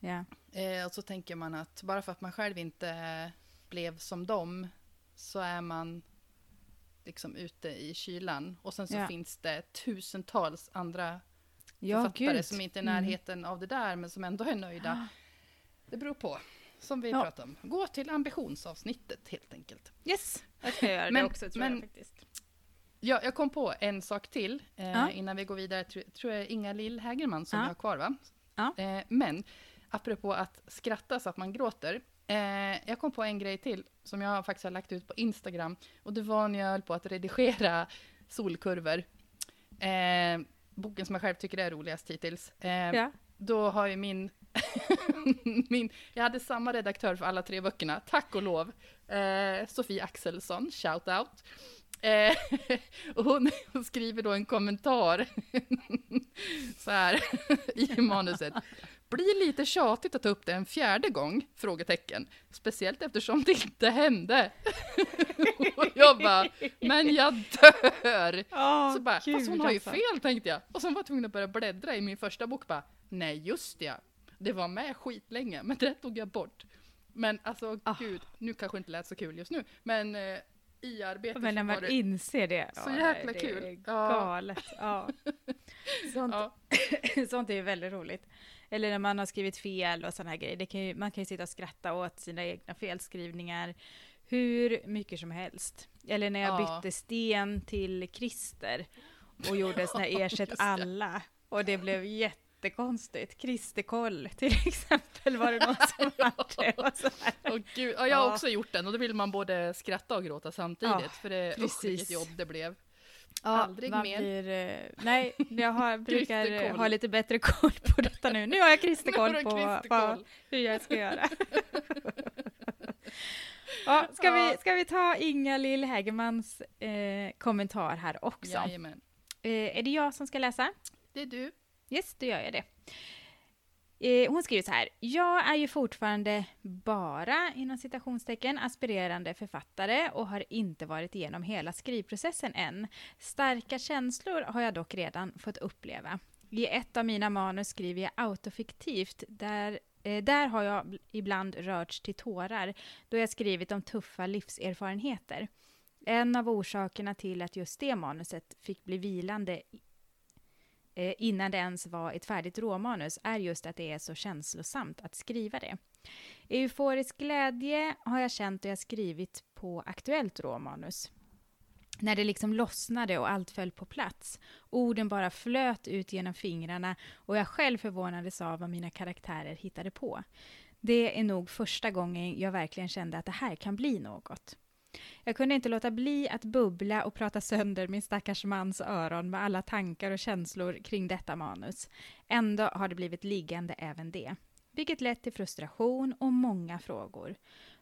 Ja. Eh, och så tänker man att bara för att man själv inte blev som dem, så är man liksom ute i kylan. Och sen så ja. finns det tusentals andra ja, författare Gud. som inte är i mm. närheten mm. av det där, men som ändå är nöjda. Det beror på, som vi ja. pratade om. Gå till ambitionsavsnittet helt enkelt. Yes, jag ska göra men, det också tror men, jag faktiskt. Ja, jag kom på en sak till eh, ja. innan vi går vidare. Tror, tror jag Inga Lill Hägerman som ja. vi har kvar, va? Ja. Eh, men apropå att skratta så att man gråter. Eh, jag kom på en grej till som jag faktiskt har lagt ut på Instagram. Och det var när jag höll på att redigera solkurvor. Eh, boken som jag själv tycker är roligast hittills. Eh, ja. Då har ju min, [LAUGHS] min... Jag hade samma redaktör för alla tre böckerna, tack och lov. Eh, Sofie Axelsson, shout out. Eh, [LAUGHS] och hon, hon, skriver då en kommentar [LAUGHS] så här i manuset blir lite tjatigt att ta upp det en fjärde gång? Frågetecken. Speciellt eftersom det inte hände. [LAUGHS] och jag bara, men jag dör! Oh, så bara, Gud, fast hon har ju alltså. fel tänkte jag. Och sen var jag tvungen att börja bläddra i min första bok bara, nej just ja. Det var med skitlänge, men det tog jag bort. Men alltså oh. gud, nu kanske inte lät så kul just nu, men eh, i arbetet Men när man det inser det. Så ja, jäkla det, kul. Det är galet. Ja. [LAUGHS] Sånt, ja. [LAUGHS] sånt är väldigt roligt. Eller när man har skrivit fel och sådana här grejer. Kan ju, man kan ju sitta och skratta åt sina egna felskrivningar hur mycket som helst. Eller när jag ja. bytte sten till Christer och gjorde sådana här [LAUGHS] ersätt alla. Och det blev jättekonstigt. Kristerkoll [LAUGHS] till exempel var det någon som [LAUGHS] hade. Och oh, Gud, ja, jag har också gjort den och då vill man både skratta och gråta samtidigt. Ja, för det, usch vilket jobb det blev. Ja, Aldrig mer. Blir, eh, nej, jag har, [LAUGHS] brukar ha lite bättre koll på detta nu. Nu har jag kristerkoll [LAUGHS] på, på hur jag ska göra. [LAUGHS] ja, ska, ja. Vi, ska vi ta Inga Lill Hägermans eh, kommentar här också? Eh, är det jag som ska läsa? Det är du. Yes, då gör jag det. Eh, hon skriver så här. Jag är ju fortfarande bara, inom citationstecken, aspirerande författare och har inte varit igenom hela skrivprocessen än. Starka känslor har jag dock redan fått uppleva. I ett av mina manus skriver jag autofiktivt, där eh, där har jag ibland rörts till tårar då jag skrivit om tuffa livserfarenheter. En av orsakerna till att just det manuset fick bli vilande eh, innan det ens var ett färdigt råmanus, är just att det är så känslosamt att skriva det. Euforisk glädje har jag känt och jag skrivit på aktuellt råmanus. När det liksom lossnade och allt föll på plats. Orden bara flöt ut genom fingrarna och jag själv förvånades av vad mina karaktärer hittade på. Det är nog första gången jag verkligen kände att det här kan bli något. Jag kunde inte låta bli att bubbla och prata sönder min stackars mans öron med alla tankar och känslor kring detta manus. Ändå har det blivit liggande även det. Vilket lett till frustration och många frågor.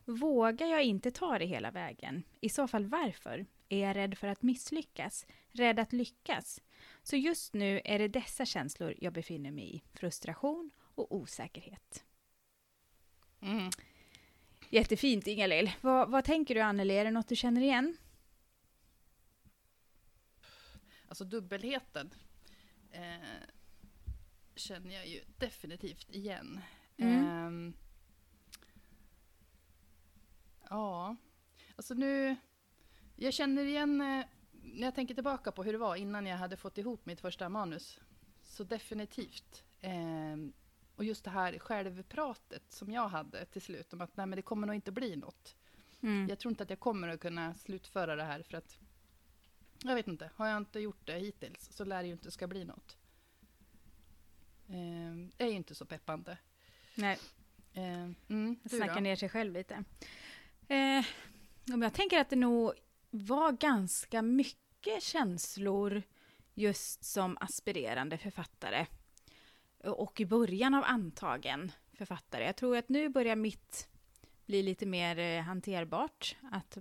Vågar jag inte ta det hela vägen? I så fall varför? Är jag rädd för att misslyckas? Rädd att lyckas? Så just nu är det dessa känslor jag befinner mig i. Frustration och osäkerhet. Mm. Jättefint, Inga-Lill. Vad, vad tänker du, Anneli? Är det något du känner igen? Alltså dubbelheten eh, känner jag ju definitivt igen. Mm. Eh, ja, alltså nu... Jag känner igen, eh, när jag tänker tillbaka på hur det var innan jag hade fått ihop mitt första manus, så definitivt. Och just det här självpratet som jag hade till slut om att nej, men det kommer nog inte bli något. Mm. Jag tror inte att jag kommer att kunna slutföra det här för att jag vet inte, har jag inte gjort det hittills så lär det ju inte ska bli något. Eh, är ju inte så peppande. Nej. Eh, mm, Snacka ner sig själv lite. Eh, jag tänker att det nog var ganska mycket känslor just som aspirerande författare och i början av antagen författare. Jag tror att nu börjar mitt bli lite mer eh, hanterbart. Att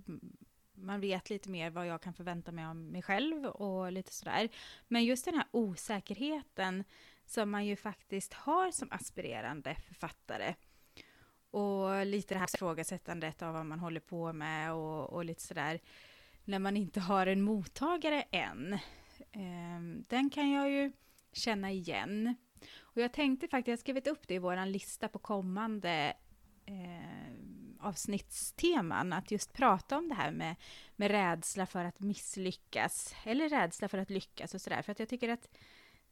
man vet lite mer vad jag kan förvänta mig av mig själv och lite sådär. Men just den här osäkerheten som man ju faktiskt har som aspirerande författare. Och lite det här ifrågasättandet av vad man håller på med och, och lite sådär. När man inte har en mottagare än. Ehm, den kan jag ju känna igen. Och jag tänkte faktiskt, jag har skrivit upp det i vår lista på kommande eh, avsnittsteman, att just prata om det här med, med rädsla för att misslyckas, eller rädsla för att lyckas och sådär, för att jag tycker att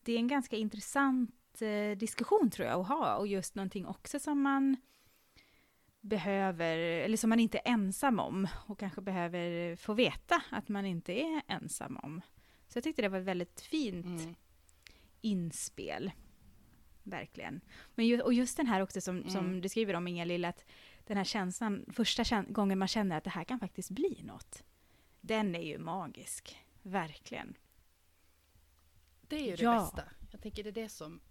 det är en ganska intressant eh, diskussion tror jag att ha, och just någonting också som man behöver, eller som man inte är ensam om, och kanske behöver få veta att man inte är ensam om. Så jag tyckte det var ett väldigt fint mm. inspel. Verkligen. Men ju, och just den här också som, mm. som du skriver om, Inga Lill, att den här känslan, första käns gången man känner att det här kan faktiskt bli något. Den är ju magisk. Verkligen. Det är ju det ja. bästa. Jag tänker det är det som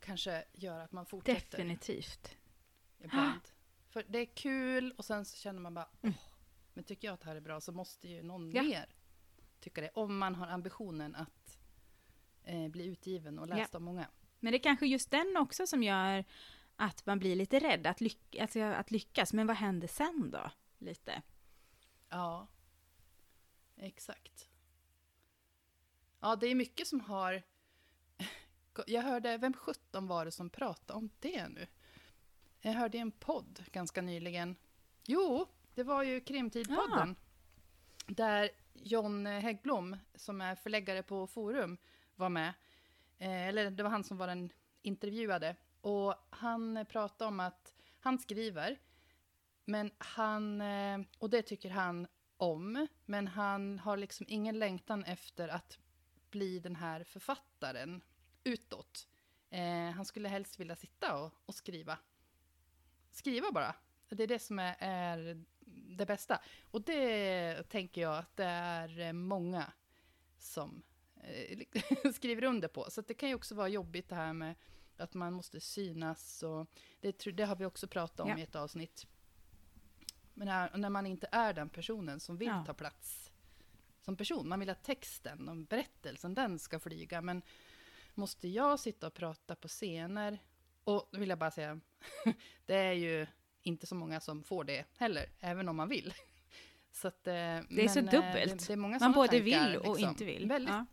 kanske gör att man fortsätter. Definitivt. Ibland. För det är kul och sen så känner man bara, mm. åh, men tycker jag att det här är bra så måste ju någon ja. mer tycka det. Om man har ambitionen att eh, bli utgiven och läst ja. av många. Men det är kanske just den också som gör att man blir lite rädd att, lyck alltså att lyckas. Men vad händer sen då? Lite. Ja, exakt. Ja, det är mycket som har... [LAUGHS] Jag hörde, vem sjutton var det som pratade om det nu? Jag hörde en podd ganska nyligen. Jo, det var ju Krimtidpodden. Ja. Där John Häggblom, som är förläggare på Forum, var med. Eh, eller det var han som var den intervjuade. Och han pratade om att han skriver, men han, eh, och det tycker han om, men han har liksom ingen längtan efter att bli den här författaren utåt. Eh, han skulle helst vilja sitta och, och, skriva. Skriva bara. Det är det som är, är, det bästa. Och det tänker jag att det är eh, många som [LAUGHS] skriver under på. Så det kan ju också vara jobbigt det här med att man måste synas. Och det, det har vi också pratat om ja. i ett avsnitt. Men när, när, man inte är den personen som vill ja. ta plats som person. Man vill att texten och berättelsen, den ska flyga. Men måste jag sitta och prata på scener? Och då vill jag bara säga, [LAUGHS] det är ju inte så många som får det heller, även om man vill. [LAUGHS] Att, det är så dubbelt. Det, det är många man både tankar, vill och liksom. inte vill. Väldigt, ja.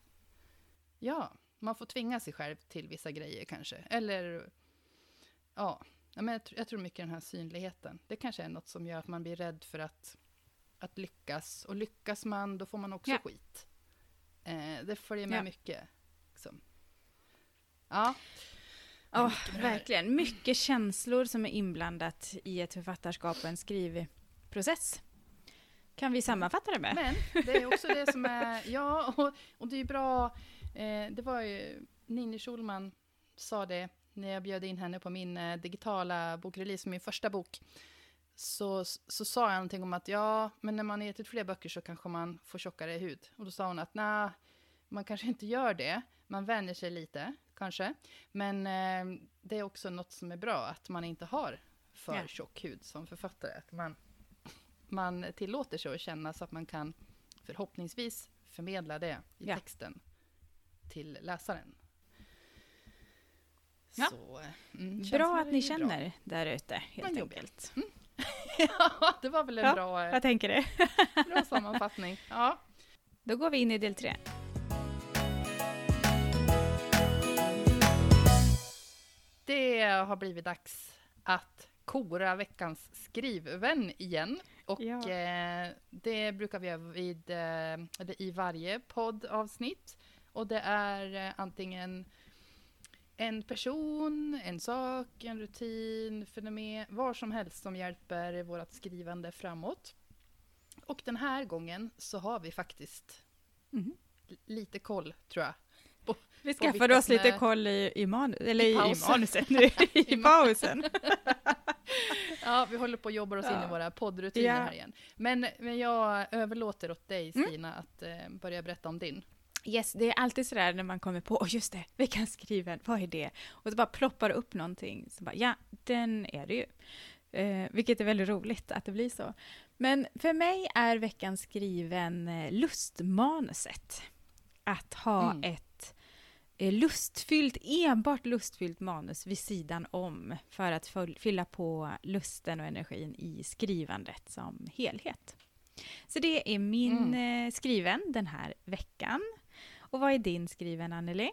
Ja, man får tvinga sig själv till vissa grejer kanske. Eller, ja, men jag, jag tror mycket den här synligheten. Det kanske är något som gör att man blir rädd för att, att lyckas. Och lyckas man, då får man också ja. skit. Eh, det följer med ja. mycket. Liksom. Ja. Ja, oh, verkligen. Mycket känslor som är inblandat i ett författarskap och en skrivprocess. Kan vi sammanfatta det med? Men det är också det som är, [LAUGHS] ja, och, och det är bra, eh, det var ju Ninni Schulman sa det när jag bjöd in henne på min eh, digitala bokrelease, min första bok, så, så sa jag någonting om att ja, men när man har gett ut fler böcker så kanske man får tjockare hud. Och då sa hon att nej, man kanske inte gör det, man vänjer sig lite, kanske. Men eh, det är också något som är bra, att man inte har för ja. tjock hud som författare. Att man, man tillåter sig att känna så att man kan förhoppningsvis förmedla det i ja. texten till läsaren. Ja. Så, mm, bra att ni känner bra. där ute, helt enkelt. Mm. [LAUGHS] ja, det var väl en ja, bra, jag tänker det. [LAUGHS] bra sammanfattning. Ja. Då går vi in i del tre. Det har blivit dags att kora veckans skrivvän igen. Och ja. eh, det brukar vi göra vid, eh, i varje poddavsnitt. Och det är eh, antingen en person, en sak, en rutin, fenomen, vad som helst som hjälper vårt skrivande framåt. Och den här gången så har vi faktiskt mm. lite koll, tror jag. På, vi skaffade oss lite koll i, i, man, eller i, i manuset [LAUGHS] nu, i pausen. [LAUGHS] [LAUGHS] ja, vi håller på att jobba oss ja. in i våra poddrutiner ja. här igen. Men, men jag överlåter åt dig, mm. Stina, mm. att eh, börja berätta om din. Yes, det är alltid sådär när man kommer på, oh, just det, veckans skriven, vad är det? Och så bara ploppar upp någonting, så bara, ja, den är det ju. Eh, vilket är väldigt roligt att det blir så. Men för mig är veckans skriven eh, lustmanuset. Att ha mm. ett eh, lustfyllt, enbart lustfyllt manus vid sidan om för att fylla på lusten och energin i skrivandet som helhet. Så det är min mm. Eh, skriven den här veckan. Och vad är din skriven, Anneli?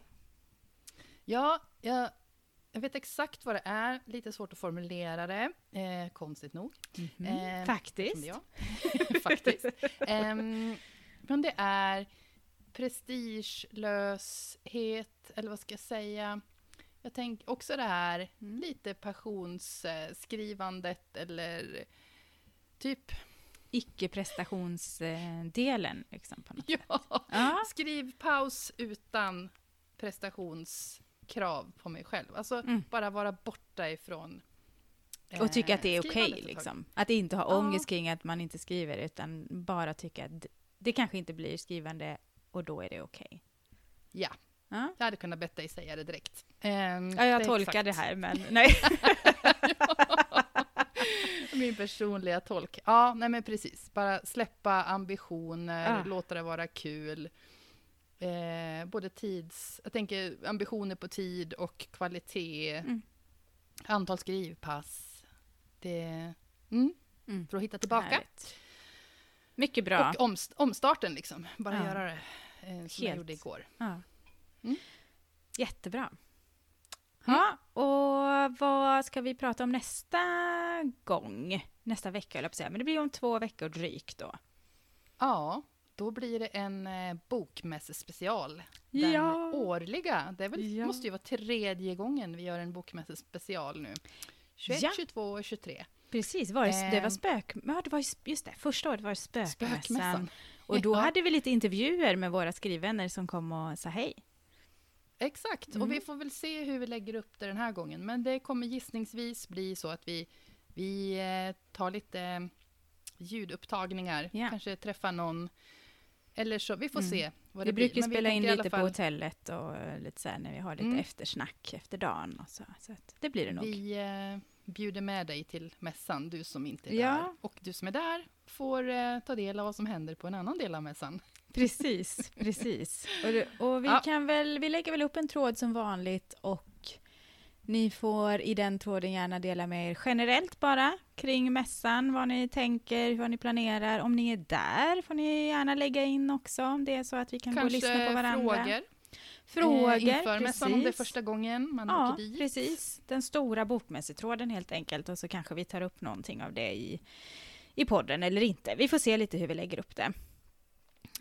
Ja, jag, jag vet exakt vad det är. Lite svårt att formulera det, eh, konstigt nog. Mm -hmm. eh, Faktiskt. [LAUGHS] Faktiskt. eh, men det är prestigelöshet, eller vad ska jag säga? Jag tänker också det här mm. lite passionsskrivandet eller typ icke-prestationsdelen. Liksom, på något ja, sätt. ja, skriv paus utan prestationskrav på mig själv. Alltså mm. bara vara borta ifrån eh, och tycka att det är okej, okay, liksom. Att inte ha ångest kring att man inte skriver, utan bara tycka att det kanske inte blir skrivande och då är det okej. Okay. Ja. ja, jag hade kunnat bett dig säga det direkt. Um, ja, jag tolkar det här, men [LAUGHS] nej. Min personliga tolk. Ja, nej men precis. Bara släppa ambitioner, ah. låta det vara kul. Eh, både tids... Jag tänker ambitioner på tid och kvalitet. Mm. Antal skrivpass. Det... Mm, mm. För att hitta tillbaka. Härligt. Mycket bra. Och omst omstarten liksom. Bara ja. göra det eh, som Helt. jag gjorde igår. Ja. Mm. Jättebra. Ja, och vad ska vi prata om nästa gång? Nästa vecka, eller på säga. Men det blir om två veckor drygt då. Ja, då blir det en eh, bokmässespecial. Den ja. årliga. Det väl, ja. måste ju vara tredje gången vi gör en bokmässespecial nu. 21, ja. 22 och 23. Precis, var det, det var ehm. spök... Ja, det var just det, första året var det spökmässan. spökmässan. Och då hade vi lite intervjuer med våra skrivvänner som kom och sa hej. Exakt, mm. och vi mm. får väl se hur vi lägger upp det den här gången. Men det kommer gissningsvis bli så att vi, vi eh, tar lite ljudupptagningar, yeah. kanske träffar någon. Eller så, vi får mm. se vad det vi blir. brukar spela in lite fall... på hotellet och lite så här när vi har lite mm. eftersnack efter dagen. Och så, så det blir det nog. Vi eh, bjuder med dig till mässan, du som inte är ja. där. Och du som är där får eh, ta del av vad som händer på en annan del av mässan. Precis, precis. Och, och vi, ja. kan väl, vi lägger väl upp en tråd som vanligt och ni får i den tråden gärna dela med er generellt bara kring mässan, vad ni tänker, vad ni planerar. Om ni är där får ni gärna lägga in också om det är så att vi kan Kanske gå och lyssna på varandra. frågor. Frågor, eh, inför precis. mässan om det är första gången man ja, åker dit. precis. Den stora bokmässetråden helt enkelt och så kanske vi tar upp någonting av det i, i podden eller inte. Vi får se lite hur vi lägger upp det.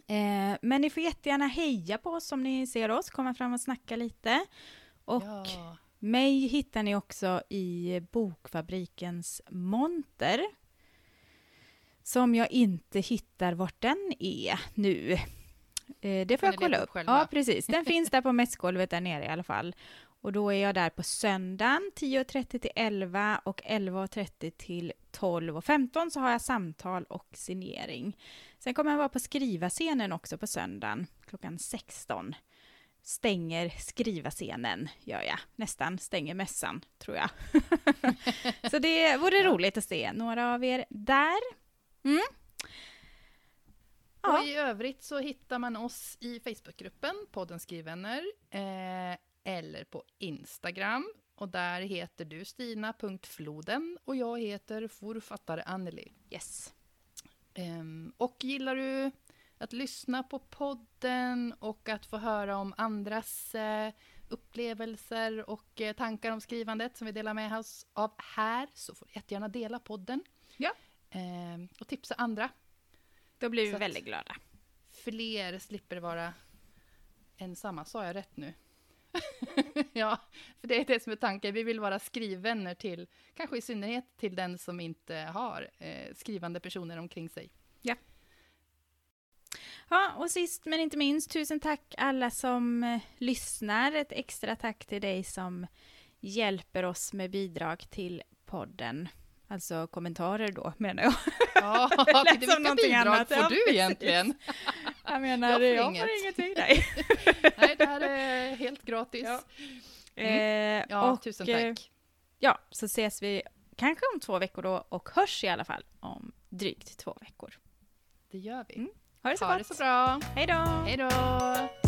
Eh, men ni får jättegärna heja på oss om ni ser oss, komma fram och snacka lite. Och ja. mig hittar ni också i Bokfabrikens monter. Som jag inte hittar vart den är nu. Eh, det får jag kolla upp. Ja, precis. Den finns där på mässgolvet där nere i alla fall. Och då är jag där på söndagen 10.30 till 11 och 11.30 till 12.15 så har jag samtal och signering. Sen kommer jag vara på skrivarscenen också på söndagen klockan 16. Stänger skrivarscenen, gör jag. Nästan stänger mässan, tror jag. [LAUGHS] så det vore roligt att se några av er där. Mm. Ja. Och i övrigt så hittar man oss i Facebookgruppen, podden Skrivvänner. Eh, eller på Instagram. Och där heter du Stina.floden och jag heter forfattare Anneli. Yes. Um, och gillar du att lyssna på podden och att få höra om andras uh, upplevelser och uh, tankar om skrivandet som vi delar med oss av här så får du jättegärna dela podden. Ja. Um, och tipsa andra. Då blir vi väldigt glada. Fler slipper vara ensamma. Sa jag rätt nu? [LAUGHS] ja, för det är det som är tanken. Vi vill vara skrivvänner till, kanske i synnerhet till den som inte har eh, skrivande personer omkring sig. Ja. Ja, och sist men inte minst, tusen tack alla som eh, lyssnar. Ett extra tack till dig som hjälper oss med bidrag till podden. Alltså kommentarer då, [LAUGHS] menar jag. Ja, [LAUGHS] till vilka bidrag annat. får ja, du egentligen? [LAUGHS] Jag menar, jag får, jag inget. får ingenting. Nej. nej, det här är helt gratis. Ja, mm. eh, ja och, tusen tack. Eh, ja, så ses vi kanske om två veckor då och hörs i alla fall om drygt två veckor. Det gör vi. Mm. Ha det så ha gott. det så bra. Hej då. Hej då.